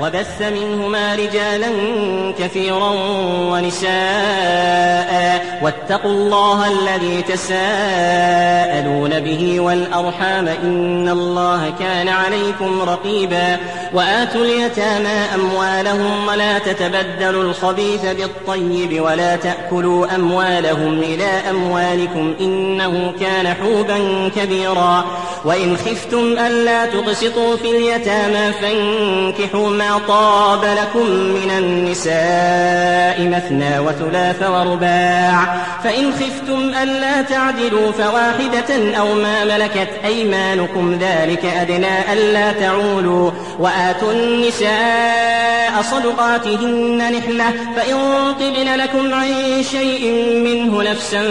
وبث منهما رجالا كثيرا ونساء. واتقوا الله الذي تساءلون به والأرحام إن الله كان عليكم رقيبا. وآتوا اليتامى أموالهم ولا تتبدلوا الخبيث بالطيب ولا تأكلوا أموالهم إلى أموالكم إنه كان حوبا كبيرا. وإن خفتم ألا تقسطوا في اليتامى فانكحوا ما طاب لكم من النساء مثنى وثلاث ورباع. فإن خفتم ألا تعدلوا فواحدة أو ما ملكت أيمانكم ذلك أدنى ألا تعولوا. وآتوا النساء صدقاتهن نحلة فإن طبن لكم عن شيء منه نفسا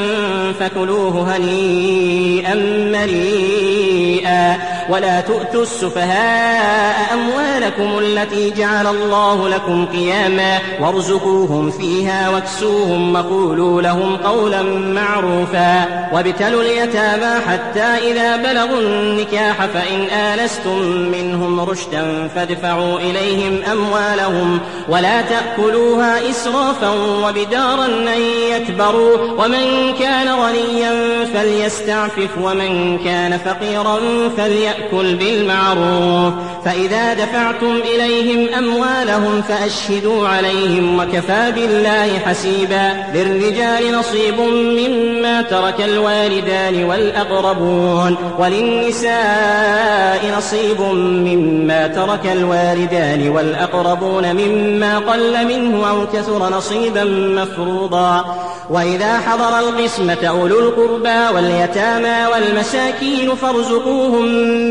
فكلوه هنيئا مريئا. ولا تؤتوا السفهاء أموالكم التي جعل الله لكم قياما وارزقوهم فيها واكسوهم وقولوا لهم قولا معروفا وابتلوا اليتامى حتى إذا بلغوا النكاح فإن آنستم منهم رشدا فادفعوا إليهم أموالهم ولا تأكلوها إسرافا وبدارا أن يكبروا ومن كان غنيا فليستعفف ومن كان فقيرا فليأكل بالمعروف فإذا دفعتم إليهم أموالهم فأشهدوا عليهم وكفى بالله حسيبا للرجال نصيب مما ترك الوالدان والأقربون وللنساء نصيب مما ترك الوالدان والأقربون مما قل منه أو كثر نصيبا مفروضا وإذا حضر القسمة أولو القربى واليتامى والمساكين فارزقوهم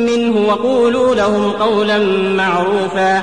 منه وقولوا لهم قولا معروفا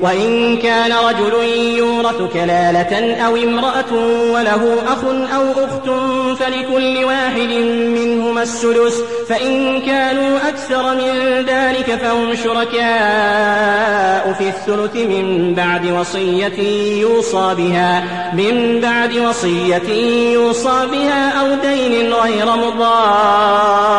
وإن كان رجل يورث كلالة أو امرأة وله أخ أو أخت فلكل واحد منهما السدس فإن كانوا أكثر من ذلك فهم شركاء في الثلث من بعد وصية يوصى بها من بعد وصية يوصى بها أو دين غير مضار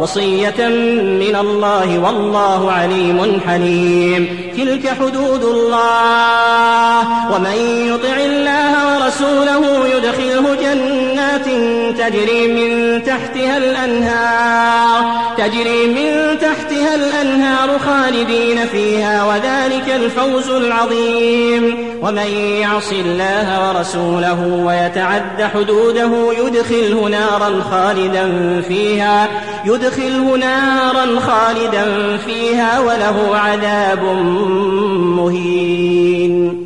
وصية من الله والله عليم حليم. تلك حدود الله. ومن يطع الله ورسوله يدخله جنات جنات تجري من تحتها الأنهار تجري من تحتها الأنهار خالدين فيها وذلك الفوز العظيم. ومن يعص الله ورسوله ويتعد حدوده يدخله نارا خالدا فيها يدخله نارا خالدا فيها وله عذاب مهين.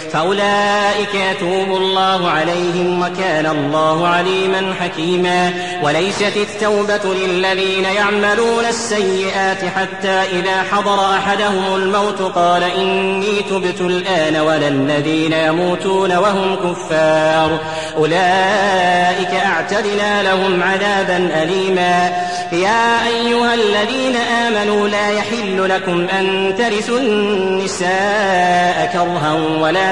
فأولئك يتوب الله عليهم وكان الله عليما حكيما وليست التوبة للذين يعملون السيئات حتى إذا حضر أحدهم الموت قال إني تبت الآن ولا الذين يموتون وهم كفار أولئك أعتدنا لهم عذابا أليما يا أيها الذين آمنوا لا يحل لكم أن ترثوا النساء كرها ولا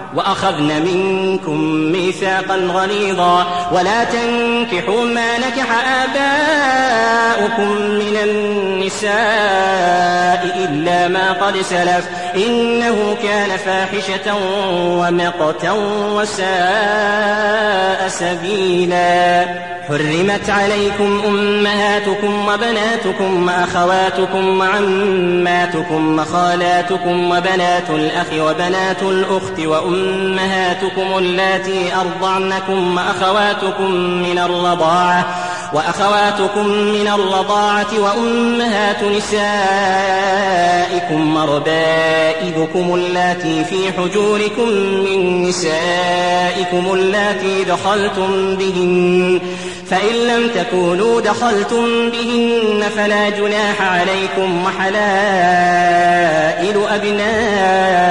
وأخذن منكم ميثاقا غليظا ولا تنكحوا ما نكح آباؤكم من النساء إلا ما قد سلف إنه كان فاحشة ومقتا وساء سبيلا. حرمت عليكم أمهاتكم وبناتكم وأخواتكم وعماتكم وخالاتكم وبنات الأخ وبنات الأخت وأمهاتكم اللاتي أرضعنكم وأخواتكم من الرضاعة وأخواتكم من الرضاعة وأمهات نسائكم وربائبكم اللاتي في حجوركم من نسائكم اللاتي دخلتم بهن فإن لم تكونوا دخلتم بهن فلا جناح عليكم وحلائل أبنائكم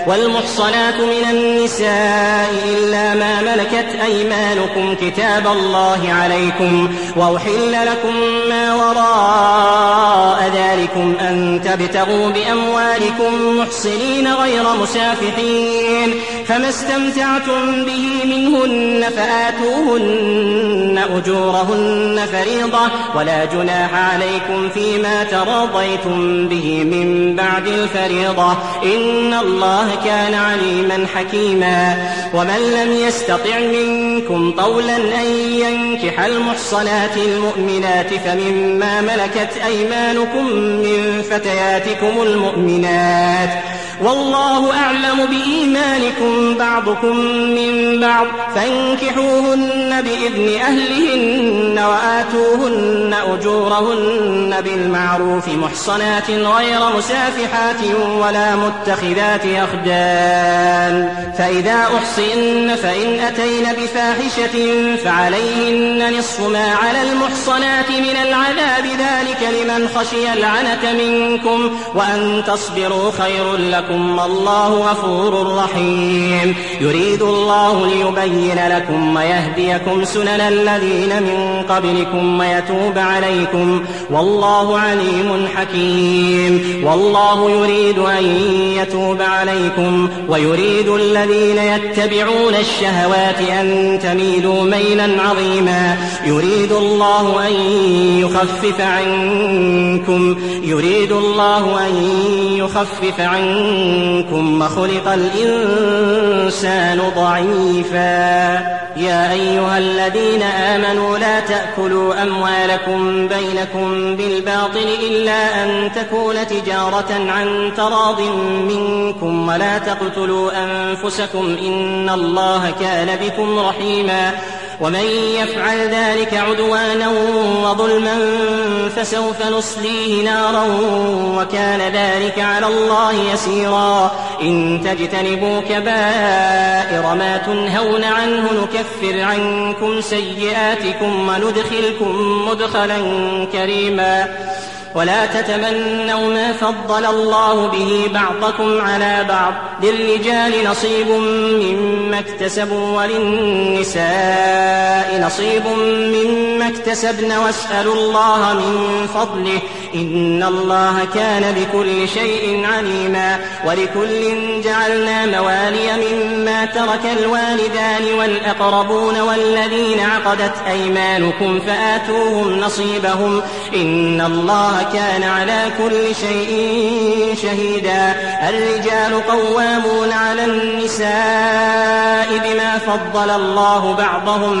والمحصنات من النساء إلا ما ملكت أيمانكم كتاب الله عليكم وأحل لكم ما وراء ذلكم أن تبتغوا بأموالكم محصنين غير مسافحين فما استمتعتم به منهن فآتوهن أجورهن فريضة ولا جناح عليكم فيما تراضيتم به من بعد الفريضة إن الله كان عليما حكيما. ومن لم يستطع منكم طولا أن ينكح المحصنات المؤمنات فمما ملكت أيمانكم من فتياتكم المؤمنات. والله أعلم بإيمانكم بعضكم من بعض. فانكحوهن بإذن أهلهن وآتوهن أجورهن بالمعروف. محصنات غير مسافحات ولا متخذات أخدان فإذا أحصن فإن أتين بفاحشة فعليهن نصف ما على المحصنات من العذاب. ذلك لمن خشي العنة منكم وأن تصبروا خير لكم الله غفور رحيم. يريد الله ليبين لكم ويهديكم سنن الذين من قبلكم ويتوب عليكم والله عليم حكيم. والله يريد أن يتوب عليكم ويريد الذين يتبعون الشهوات أن تميلوا ميلا عظيما. يريد الله أن يخفف عنكم يريد الله أن يخفف عنكم وخلق الإنسان ضعيفا. يا أيها الذين آمنوا لا تأكلوا أموالكم بينكم بالباطل إلا أن تكون تجارة عن تراض منكم ولا تقتلوا أنفسكم إن الله كان بكم رحيما ومن يفعل ذلك عدوانا وظلما فسوف نصليه نارا وكان ذلك على الله يسيرا. إن تجتنبوا كبائر ما تنهون عنه نكفر عنكم سيئاتكم وندخلكم مدخلا كريما. ولا تتمنوا ما فضل الله به بعضكم على بعض. للرجال نصيب مما اكتسبوا وللنساء. نصيب مما اكتسبن واسألوا الله من فضله. إن الله كان بكل شيء عليما. ولكل جعلنا موالي مما ترك الوالدان والأقربون والذين عقدت أيمانكم فآتوهم نصيبهم. إن الله كان على كل شيء شهيدا. الرجال قوامون على النساء بما فضل الله بعضهم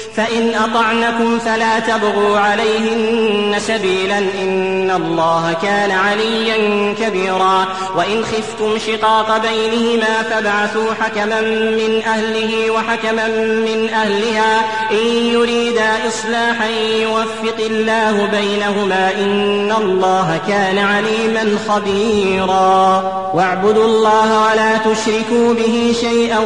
فإن أطعنكم فلا تبغوا عليهن سبيلا إن الله كان عليا كبيرا وإن خفتم شقاق بينهما فابعثوا حكما من أهله وحكما من أهلها إن يريدا إصلاحا يوفق الله بينهما إن الله كان عليما خبيرا. واعبدوا الله ولا تشركوا به شيئا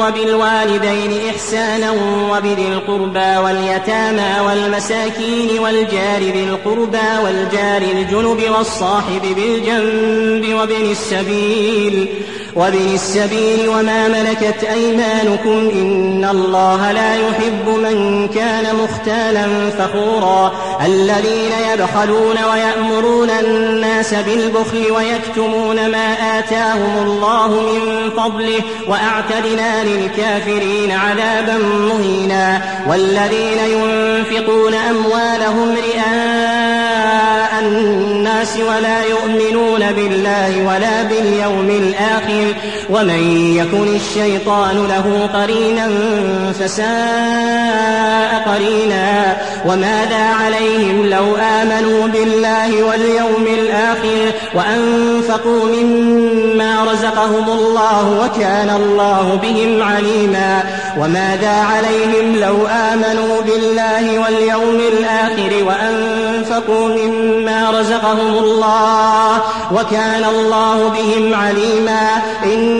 وبالوالدين إحسانا وبذي القربى واليتامى والمساكين والجار ذي القربى والجار الجنب والصاحب بالجنب وابن السبيل وابن السبيل وما ملكت أيمانكم إن الله لا يحب من كان مختالا فخورا الذين يبخلون ويأمرون الناس بالبخل ويكتمون ما آتاهم الله من فضله وأعتدنا للكافرين عذابا مهينا والذين ينفقون أموالهم رئاء ولا يؤمنون بالله ولا باليوم الآخر. ومن يكن الشيطان له قرينا فساء قرينا وماذا عليهم لو آمنوا بالله واليوم الآخر وأنفقوا مما رزقهم الله وكان الله بهم عليما وماذا عليهم لو آمنوا بالله واليوم الآخر وأنفقوا مما رزقهم الله وكان الله بهم عليما إن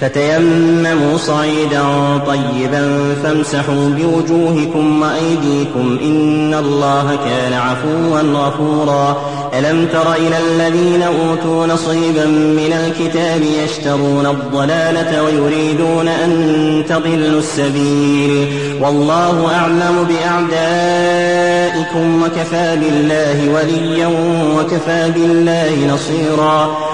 فتيمموا صعيدا طيبا فامسحوا بوجوهكم وأيديكم إن الله كان عفوا غفورا. ألم تر إلى الذين أوتوا نصيبا من الكتاب يشترون الضلالة ويريدون أن تضلوا السبيل؟ والله أعلم بأعدائكم وكفى بالله وليا وكفى بالله نصيرا.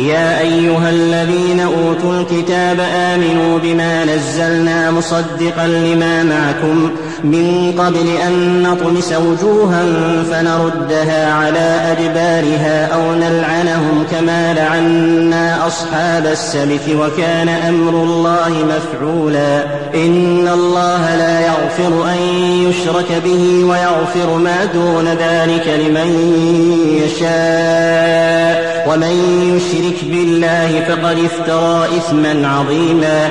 يا أيها الذين أوتوا الكتاب آمنوا بما نزلنا مصدقا لما معكم من قبل أن نطمس وجوها فنردها على أدبارها أو نلعنهم كما لعنا أصحاب السبت وكان أمر الله مفعولا. إن الله لا يغفر أن يشرك به ويغفر ما دون ذلك لمن يشاء. ومن يشرك بالله فقد افترى إثما عظيما.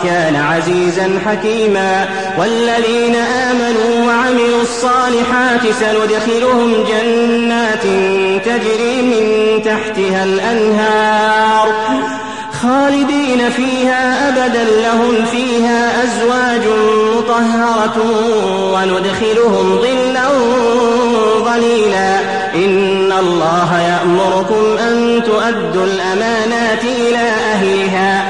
الله كان عزيزا حكيما. والذين آمنوا وعملوا الصالحات سندخلهم جنات تجري من تحتها الأنهار خالدين فيها أبدا. لهم فيها أزواج مطهرة وندخلهم ظلا ظليلا. إن الله يأمركم أن تؤدوا الأمانات إلى أهلها.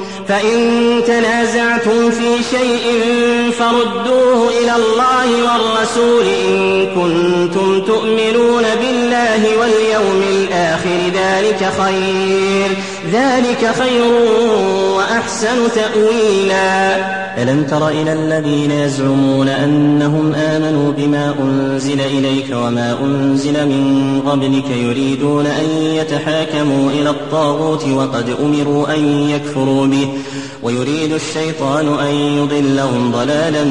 فإن تنازعتم في شيء فردوه إلى الله والرسول إن كنتم تؤمنون بالله واليوم الآخر ذلك خير. ذلك خير وأحسن تأويلا. ألم تر إلى الذين يزعمون أنهم آمنوا بما أنزل إليك وما أنزل من قبلك يريدون أن يتحاكموا إلى الطاغوت وقد أمروا أن يكفروا به. ويريد الشيطان أن يضلهم ضلالا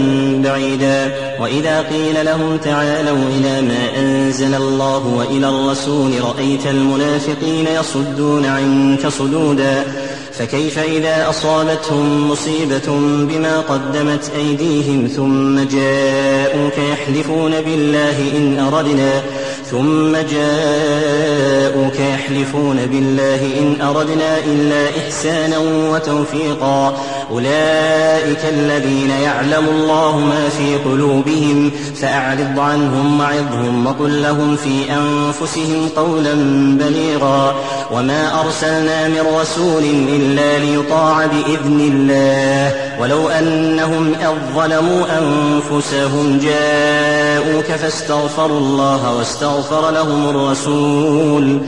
بعيدا. وإذا قيل لهم تعالوا إلى ما أنزل الله وإلى الرسول رأيت المنافقين يصدون عنك صدودا. فكيف إذا أصابتهم مصيبة بما قدمت أيديهم ثم جاءوك يحلفون بالله إن أردنا ثم جاءوك يحلفون بالله إن أردنا إلا إحسانا وتوفيقا. أولئك الذين يعلم الله ما في قلوبهم فأعرض عنهم وعظهم وقل لهم في أنفسهم قولا بليغا. وما أرسلنا من رسول إلا ليطاع بإذن الله. ولو أنهم إذ ظلموا أنفسهم جاءوك فاستغفروا الله واستغفر لهم الرسول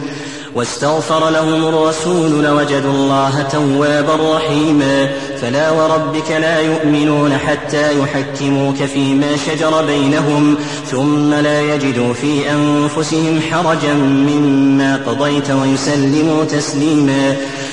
واستغفر لهم الرسول لوجدوا الله توابا رحيما فلا وربك لا يؤمنون حتى يحكموك فيما شجر بينهم ثم لا يجدوا في أنفسهم حرجا مما قضيت ويسلموا تسليما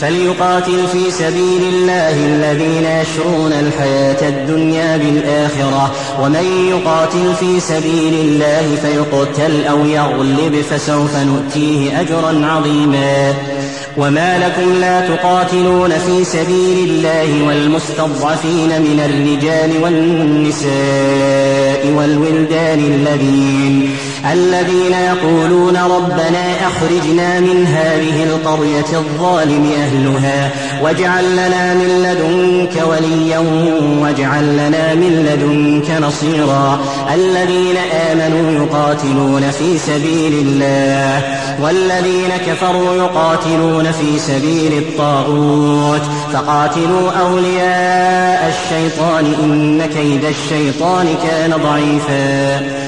فليقاتل في سبيل الله الذين يشرون الحياة الدنيا بالآخرة. ومن يقاتل في سبيل الله فيقتل أو يغلب فسوف نؤتيه أجرا عظيما. وما لكم لا تقاتلون في سبيل الله والمستضعفين من الرجال والنساء والولدان الذين الذين يقولون ربنا أخرجنا من هذه القرية الظالم أهلها واجعل لنا من لدنك وليا واجعل لنا من لدنك نصيرا الذين آمنوا يقاتلون في سبيل الله والذين كفروا يقاتلون في سبيل الطاغوت فقاتلوا أولياء الشيطان إن كيد الشيطان كان ضعيفا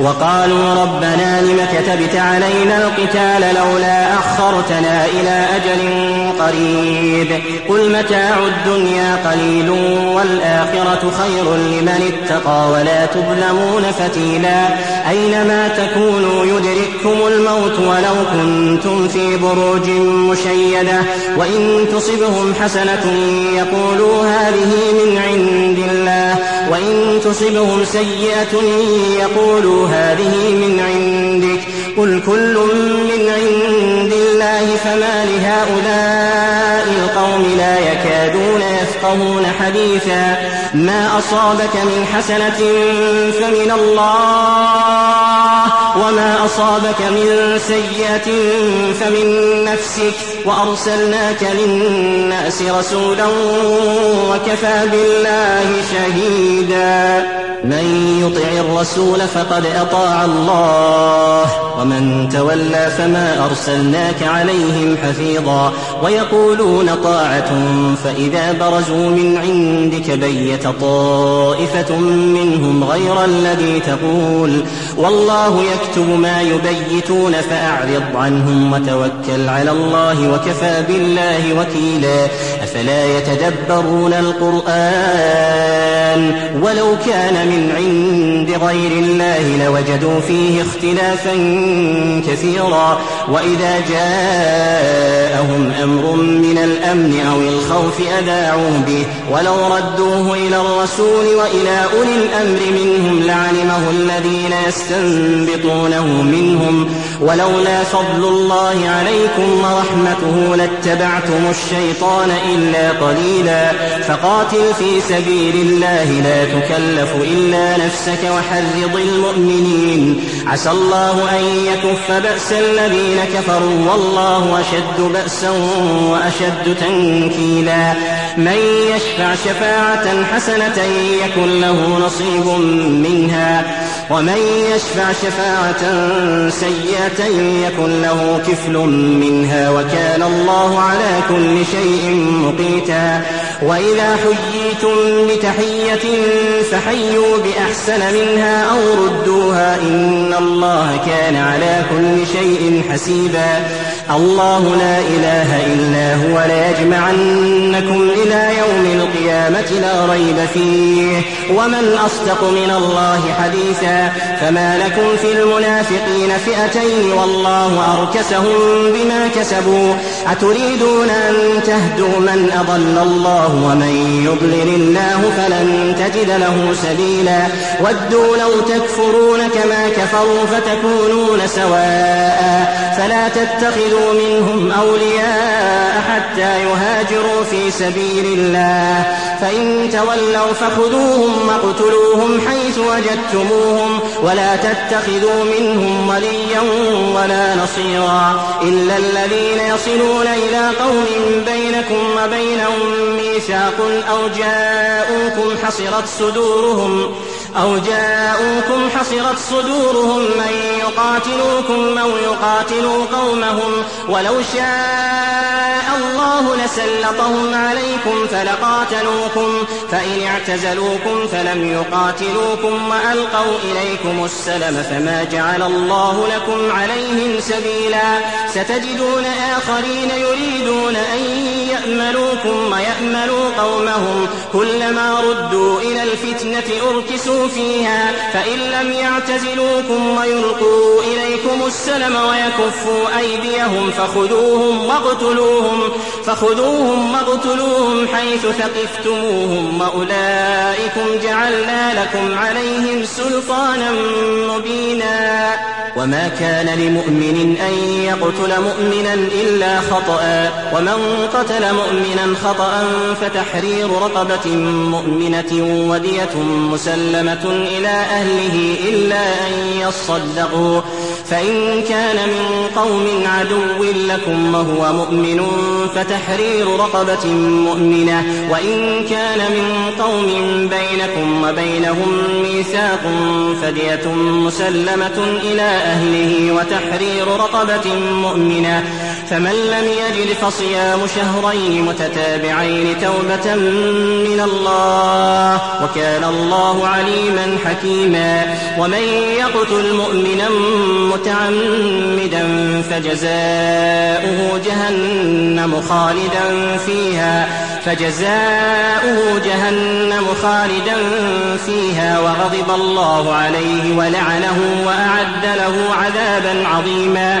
وقالوا ربنا لم كتبت علينا القتال لولا أخرتنا إلى أجل قريب قل متاع الدنيا قليل والآخرة خير لمن اتقى ولا تظلمون فتيلا أينما تكونوا يدرككم الموت ولو كنتم في بروج مشيدة وإن تصبهم حسنة يقولوا هذه من عند الله وإن تصبهم سيئة يقولوا هذه من عندك. قل كل من عند الله فما لهؤلاء القوم لا يكادون يفقهون حديثا. ما أصابك من حسنة فمن الله وما أصابك من سيئة فمن نفسك. وأرسلناك للناس رسولا وكفى بالله شهيدا. من يطع الرسول فقد أطاع الله. ومن تولى فما أرسلناك عليهم حفيظا ويقولون طاعة فإذا برزوا من عندك بيت طائفة منهم غير الذي تقول والله يكتب ما يبيتون فأعرض عنهم وتوكل على الله وكفى بالله وكيلا أفلا يتدبرون القرآن ولو كان من عند غير الله لوجدوا فيه اختلافا كثيرا. وإذا جاءهم أمر من الأمن أو الخوف أذاعوا به. ولو ردوه إلى الرسول وإلى أولي الأمر منهم لعلمه الذين يستنبطونه منهم. ولولا فضل الله عليكم ورحمته لاتبعتم الشيطان إلا قليلا. فقاتل في سبيل الله لا تكلف إلا نفسك وحرض المؤمنين. عسى الله أن يكف بأس الذين كفروا والله أشد بأسا وأشد تنكيلا من يشفع شفاعة حسنة يكن له نصيب منها ومن يشفع شفاعة سيئة يكن له كفل منها وكان الله على كل شيء مقيتا وإذا حييتم بتحية فحيوا بأحسن منها أو ردوها إن الله كان على كل شيء حسيبا. الله لا إله إلا هو ليجمعنكم إلى يوم القيامة لا ريب فيه. ومن أصدق من الله حديثا فما لكم في المنافقين فئتين والله أركسهم بما كسبوا. أتريدون أن تهدوا من أضل الله ومن يضلل الله فلن تجد له سبيلا. ودوا لو تكفرون كما كفروا فتكونون سواء. فلا تتخذوا منهم أولياء حتى يهاجروا في سبيل الله. فإن تولوا فخذوهم واقتلوهم حيث وجدتموهم. ولا تتخذوا منهم وليا ولا نصيرا. إلا الذين يصلون إلى قوم بينكم وبينهم ميثاق أو جاءوكم حصرت صدورهم أو جاءوكم حصرت صدورهم من يقاتلوكم أو يقاتلوا قومهم ولو شاء الله لسلطهم عليكم فلقاتلوكم فإن اعتزلوكم فلم يقاتلوكم وألقوا إليكم السلم فما جعل الله لكم عليهم سبيلا ستجدون آخرين يريدون أن يأملوكم ويأملوا قومهم كلما ردوا إلى الفتنة أركسوا فيها فإن لم يعتزلوكم ويلقوا إليكم السلم ويكفوا أيديهم فخذوهم واقتلوهم فخذوهم واقتلوهم حيث ثقفتموهم وأولئكم جعلنا لكم عليهم سلطانا مبينا. وما كان لمؤمن أن يقتل مؤمنا إلا خطأ ومن قتل مؤمنا خطأ فتحرير رقبة مؤمنة ودية مسلمة إلى أهله إلا أن يصدقوا. فإن كان من قوم عدو لكم وهو مؤمن فتحرير رقبة مؤمنة. وإن كان من قوم بينكم وبينهم ميثاق فدية مسلمة إلى أهله وتحرير رقبة مؤمنة. فمن لم يجد فصيام شهرين متتابعين توبة من الله. وكان الله عليما حكيما ومن يقتل مؤمنا متعمدا فجزاؤه جهنم خالدا فيها فجزاؤه جهنم خالدا فيها وغضب الله عليه ولعنه وأعد له عذابا عظيما.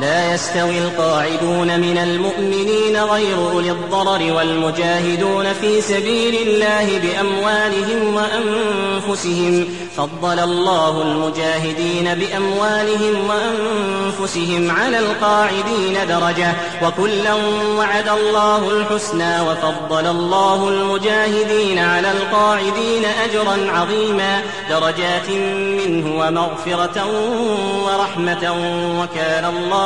لا يستوي القاعدون من المؤمنين غير أولي الضرر والمجاهدون في سبيل الله بأموالهم وأنفسهم. فضل الله المجاهدين بأموالهم وأنفسهم على القاعدين درجة. وكلا وعد الله الحسنى وفضل الله المجاهدين على القاعدين أجرا عظيما. درجات منه ومغفرة ورحمة وكان الله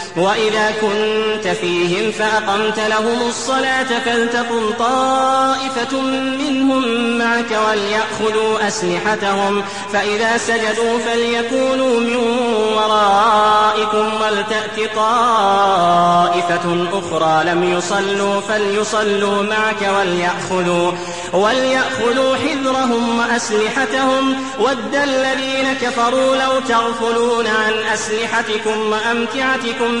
وإذا كنت فيهم فأقمت لهم الصلاة فلتقم طائفة منهم معك وليأخذوا أسلحتهم. فإذا سجدوا فليكونوا من ورائكم ولتأت طائفة أخرى. لم يصلوا فليصلوا معك وليأخذوا وليأخذوا حذرهم وأسلحتهم. ود الذين كفروا لو تغفلون عن أسلحتكم وأمتعتكم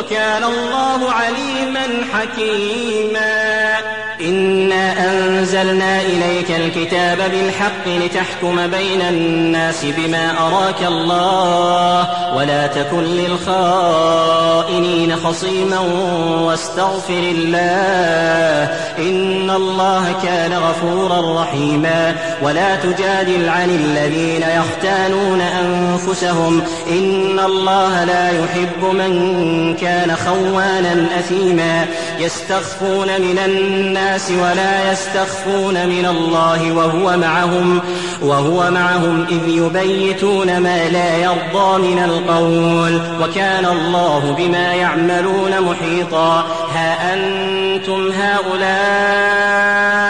وكان الله عليما حكيما. إنا أنزلنا إليك الكتاب بالحق لتحكم بين الناس بما أراك الله ولا تكن للخائنين خصيما واستغفر الله. إن الله كان غفورا رحيما. ولا تجادل عن الذين يختانون أنفسهم إن الله لا يحب من كان خوانا أثيما يستخفون من الناس ولا يستخفون من الله وهو معهم وهو معهم إذ يبيتون ما لا يرضى من القول وكان الله بما يعملون محيطا ها أنتم هؤلاء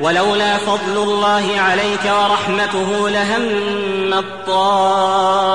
ولولا فضل الله عليك ورحمته لهم الطائفة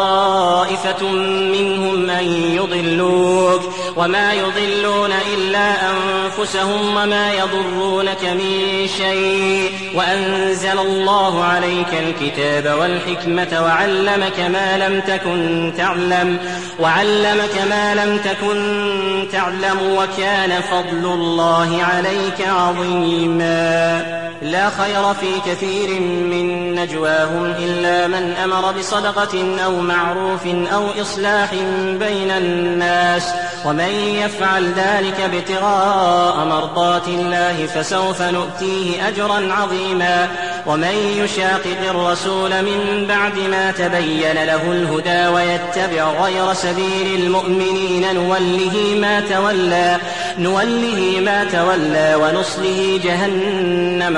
منهم أن يضلوك وما يضلون إلا أنفسهم وما يضرونك من شيء وأنزل الله عليك الكتاب والحكمة وعلمك ما لم تكن تعلم وعلمك ما لم تكن تعلم وكان فضل الله عليك عظيما لا خير في كثير من نجواهم إلا من أمر بصدقة أو معروف أو إصلاح بين الناس. ومن يفعل ذلك ابتغاء مرضات الله فسوف نؤتيه أجرا عظيما. ومن يشاقق الرسول من بعد ما تبين له الهدى ويتبع غير سبيل المؤمنين نوله ما تولى نوله ما تولى ونصله جهنم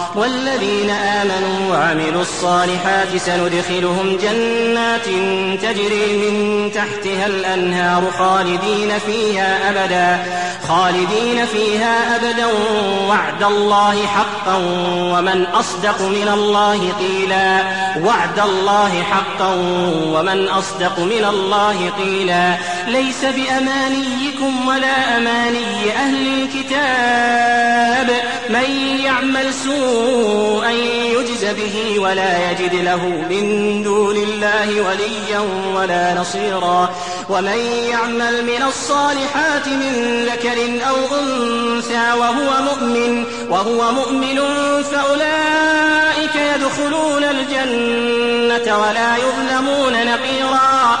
والذين آمنوا وعملوا الصالحات سندخلهم جنات تجري من تحتها الأنهار خالدين فيها أبدا خالدين فيها أبدا. وعد الله حقا ومن أصدق من الله قيلا. وعد الله حقا ومن أصدق من الله قيلا. ليس بأمانيكم ولا أماني أهل الكتاب. من يعمل سوءا يجز به ولا يجد له من دون الله وليا ولا نصيرا. ومن يعمل من الصالحات من ذكر أو أنثى وهو مؤمن وهو مؤمن فأولئك يدخلون الجنة ولا يظلمون نقيرا.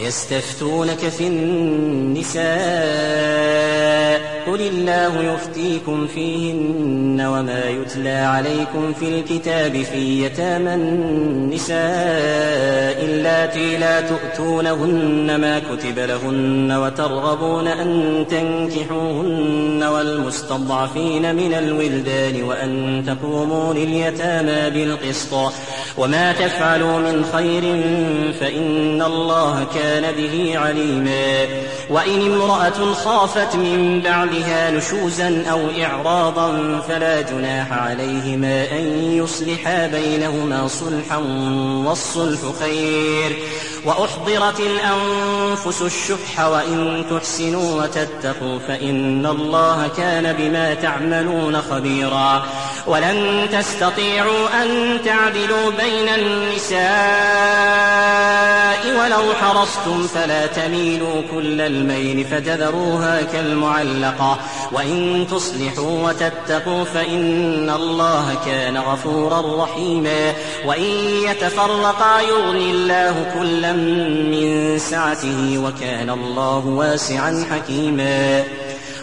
ويستفتونك في النساء قل الله يفتيكم فيهن وما يتلى عليكم في الكتاب في يتامى النساء اللاتي لا تؤتونهن ما كتب لهن وترغبون أن تنكحوهن والمستضعفين من الولدان وأن تقوموا لليتامى بالقسط وما تفعلوا من خير فإن الله كان به عليما. وإن امرأة خافت من بعدها نشوزا أو إعراضا فلا جناح عليهما أن يصلحا بينهما صلحا والصلح خير. وأحضرت الأنفس الشح وإن تحسنوا وتتقوا فإن الله كان بما تعملون خبيرا. ولن تستطيعوا أن تعدلوا بين النساء ولو حرصتم فلا تميلوا كل الميل فتذروها كالمعلقة. وإن تصلحوا وتتقوا فإن الله كان غفورا رحيما. وإن يتفرقا يغني الله كلا من سعته وكان الله واسعا حكيما.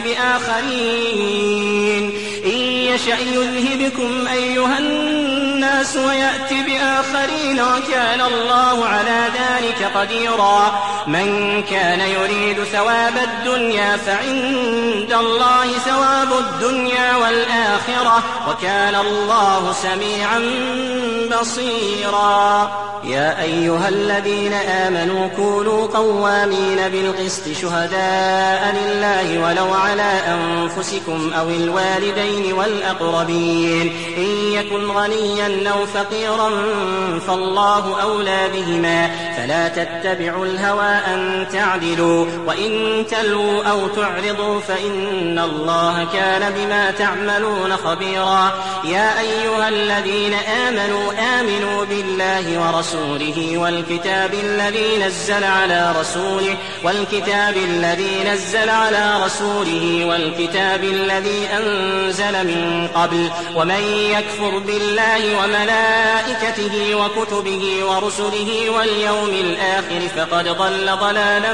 بآخرين. إن يشأ يذهبكم أيها الناس ويأت بآخرين وكان الله على ذلك قديرا. من كان يريد ثواب الدنيا فعند الله ثواب الدنيا والآخرة وكان الله سميعا بصيرا. يا أيها الذين آمنوا كونوا قوامين بالقسط شهداء لله ولو على أنفسكم أو الوالدين والأقربين. إن يكن غنيا أو فقيرا فالله أولى بهما. فلا تتبعوا الهوى أن تعدلوا. وإن تلووا أو تعرضوا فإن الله كان بما تعملون خبيرا. يا أيها الذين آمنوا آمنوا بالله ورسوله والكتاب الذي نزل على رسوله والكتاب الذي نزل على رسوله والكتاب الذي أنزل من قبل ومن يكفر بالله وملائكته وكتبه ورسله واليوم الآخر فقد ضل ضلالا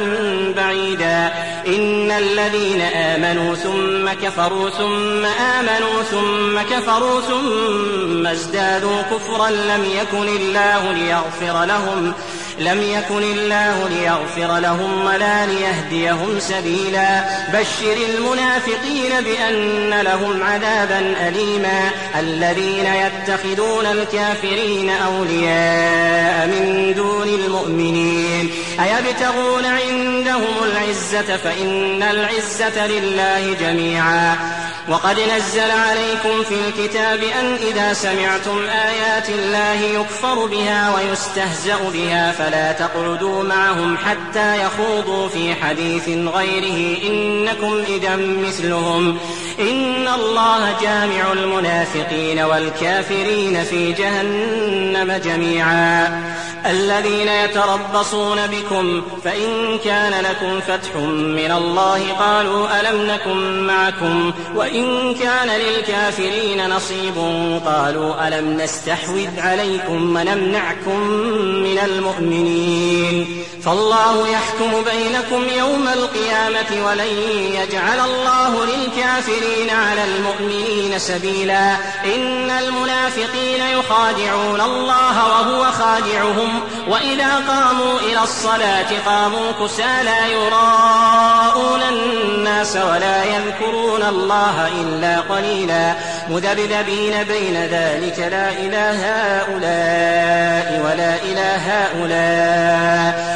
بعيدا. إن الذين آمنوا ثم كفروا ثم آمنوا ثم كفروا ثم ازدادوا كفرا لم يكن الله ليغفر لهم لم يكن الله ليغفر لهم ولا ليهديهم سبيلا. بشر المنافقين بأن لهم عذابا أليما. الذين يتخذون الكافرين أولياء من دون المؤمنين. أيبتغون عندهم العزة؟ فإن العزة لله جميعا. وقد نزل عليكم في الكتاب أن إذا سمعتم آيات الله يكفر بها ويستهزأ بها فلا تقعدوا معهم حتى يخوضوا في حديث غيره. إنكم إذا مثلهم. إن الله جامع المنافقين والكافرين في جهنم جميعا. الذين يتربصون بكم فإن كان لكم فتح من الله قالوا ألم نكن معكم؟ وإن كان للكافرين نصيب قالوا ألم نستحوذ عليكم ونمنعكم من المؤمنين؟ المؤمنين فالله يحكم بينكم يوم القيامة ولن يجعل الله للكافرين على المؤمنين سبيلا. إن المنافقين يخادعون الله وهو خادعهم. وإذا قاموا إلى الصلاة قاموا كسالى يراءون الناس ولا يذكرون الله إلا قليلا. مذبذبين بين ذلك لا إله هؤلاء ولا إله هؤلاء.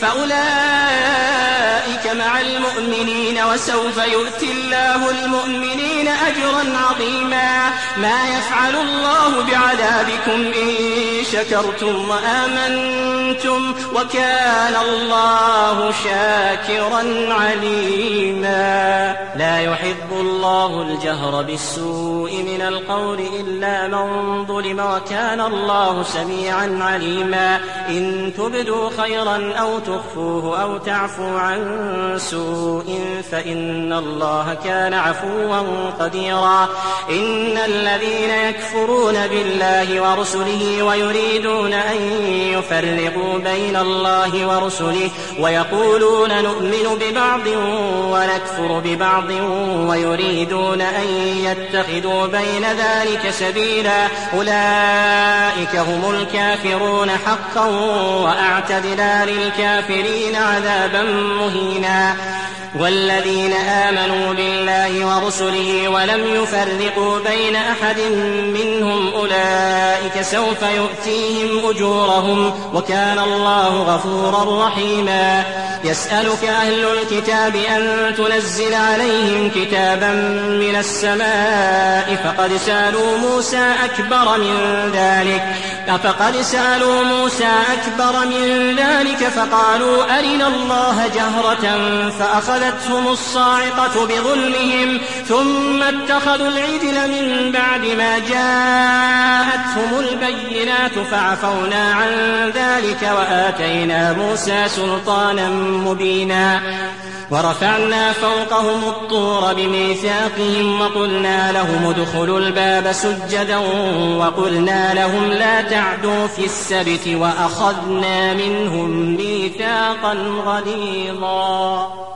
فأولئك مع المؤمنين وسوف يؤتي الله المؤمنين أجرا عظيما ما يفعل الله بعذابكم إن شكرتم وآمنتم وكان الله شاكرا عليما لا يحب الله الجهر بالسوء من القول إلا من ظلم وكان الله سميعا عليما إن تبدوا خيرا أو تخفوه أو تعفو عن سوء فإن الله كان عفوا قديرا. إن الذين يكفرون بالله ورسله ويريدون أن يفرقوا بين الله ورسله ويقولون نؤمن ببعض ونكفر ببعض ويريدون أن يتخذوا بين ذلك سبيلا. أولئك هم الكافرون حقا وأعتدنا للكافرين عذابا مهينا. أَنفُسِنَا والذين آمنوا بالله ورسله ولم يفرقوا بين أحد منهم أولئك سوف يؤتيهم أجورهم وكان الله غفورا رحيما. يسألك أهل الكتاب أن تنزل عليهم كتابا من السماء فقد سألوا موسى أكبر من ذلك. فقد سألوا موسى أكبر من ذلك فقالوا أرنا الله جهرة فأخذتهم الصاعقة بظلمهم ثم اتخذوا العجل من بعد ما جاءتهم البينات فعفونا عن ذلك وآتينا موسى سلطانا مبينا ورفعنا فوقهم الطور بميثاقهم وقلنا لهم ادخلوا الباب سجدا وقلنا لهم لا تعدوا في السبت وأخذنا منهم ميثاقا غليظا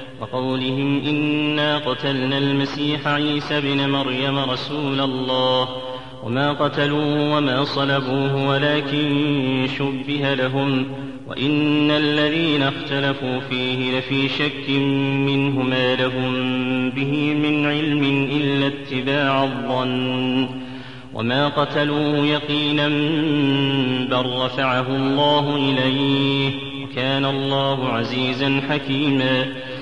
وقولهم إنا قتلنا المسيح عيسى بن مريم رسول الله وما قتلوه وما صلبوه ولكن شبه لهم وإن الذين اختلفوا فيه لفي شك منه ما لهم به من علم إلا اتباع الظن وما قتلوه يقينا بل رفعه الله إليه وكان الله عزيزا حكيما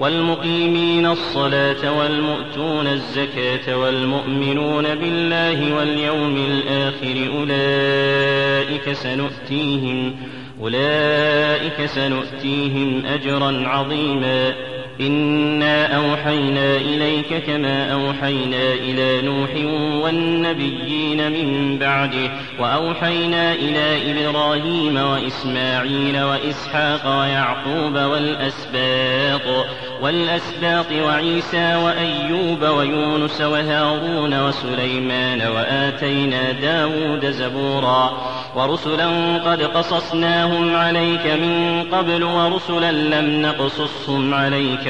والمقيمين الصلاة والمؤتون الزكاة والمؤمنون بالله واليوم الآخر أولئك سنؤتيهم أولئك سنؤتيهم أجرا عظيما إنا أوحينا إليك كما أوحينا إلى نوح والنبيين من بعده وأوحينا إلى إبراهيم وإسماعيل وإسحاق ويعقوب والأسباط والأسباط وعيسى وأيوب ويونس وهارون وسليمان وآتينا داود زبورا ورسلا قد قصصناهم عليك من قبل ورسلا لم نقصصهم عليك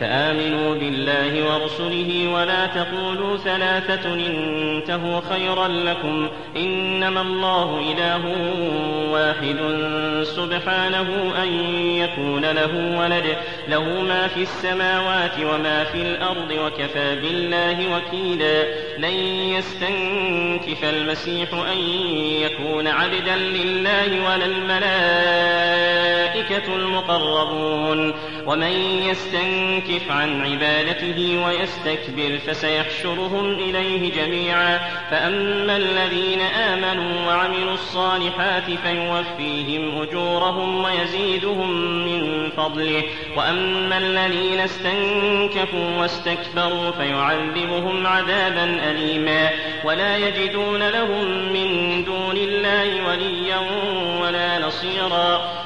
فآمنوا بالله ورسله ولا تقولوا ثلاثة انتهوا خيرا لكم إنما الله إله واحد سبحانه أن يكون له ولد له ما في السماوات وما في الأرض وكفى بالله وكيلا لن يستنكف المسيح أن يكون عبدا لله ولا الملائكة المقربون ومن يستنكف عن عبادته ويستكبر فسيحشرهم إليه جميعا. فأما الذين آمنوا وعملوا الصالحات فيوفيهم أجورهم ويزيدهم من فضله. وأما الذين استنكفوا واستكبروا فيعذبهم عذابا أليما. ولا يجدون لهم من دون الله وليا ولا نصيرا.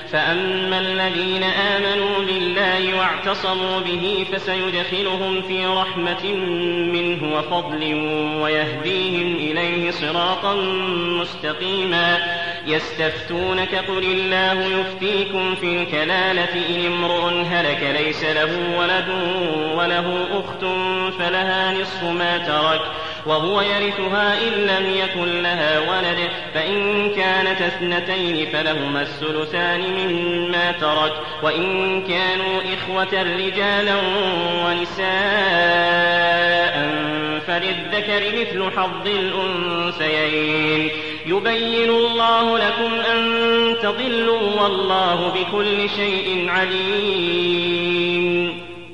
فأما الذين آمنوا بالله واعتصموا به فسيدخلهم في رحمة منه وفضل ويهديهم إليه صراطا مستقيما يستفتونك قل الله يفتيكم في الكلالة إن امرؤ هلك ليس له ولد وله أخت فلها نصف ما ترك وهو يرثها إن لم يكن لها ولد فإن كانت اثنتين فلهما الثلثان مما ترك وإن كانوا إخوة رجالا ونساء فللذكر مثل حظ الأنثيين. يبين الله لكم أن تضلوا والله بكل شيء عليم.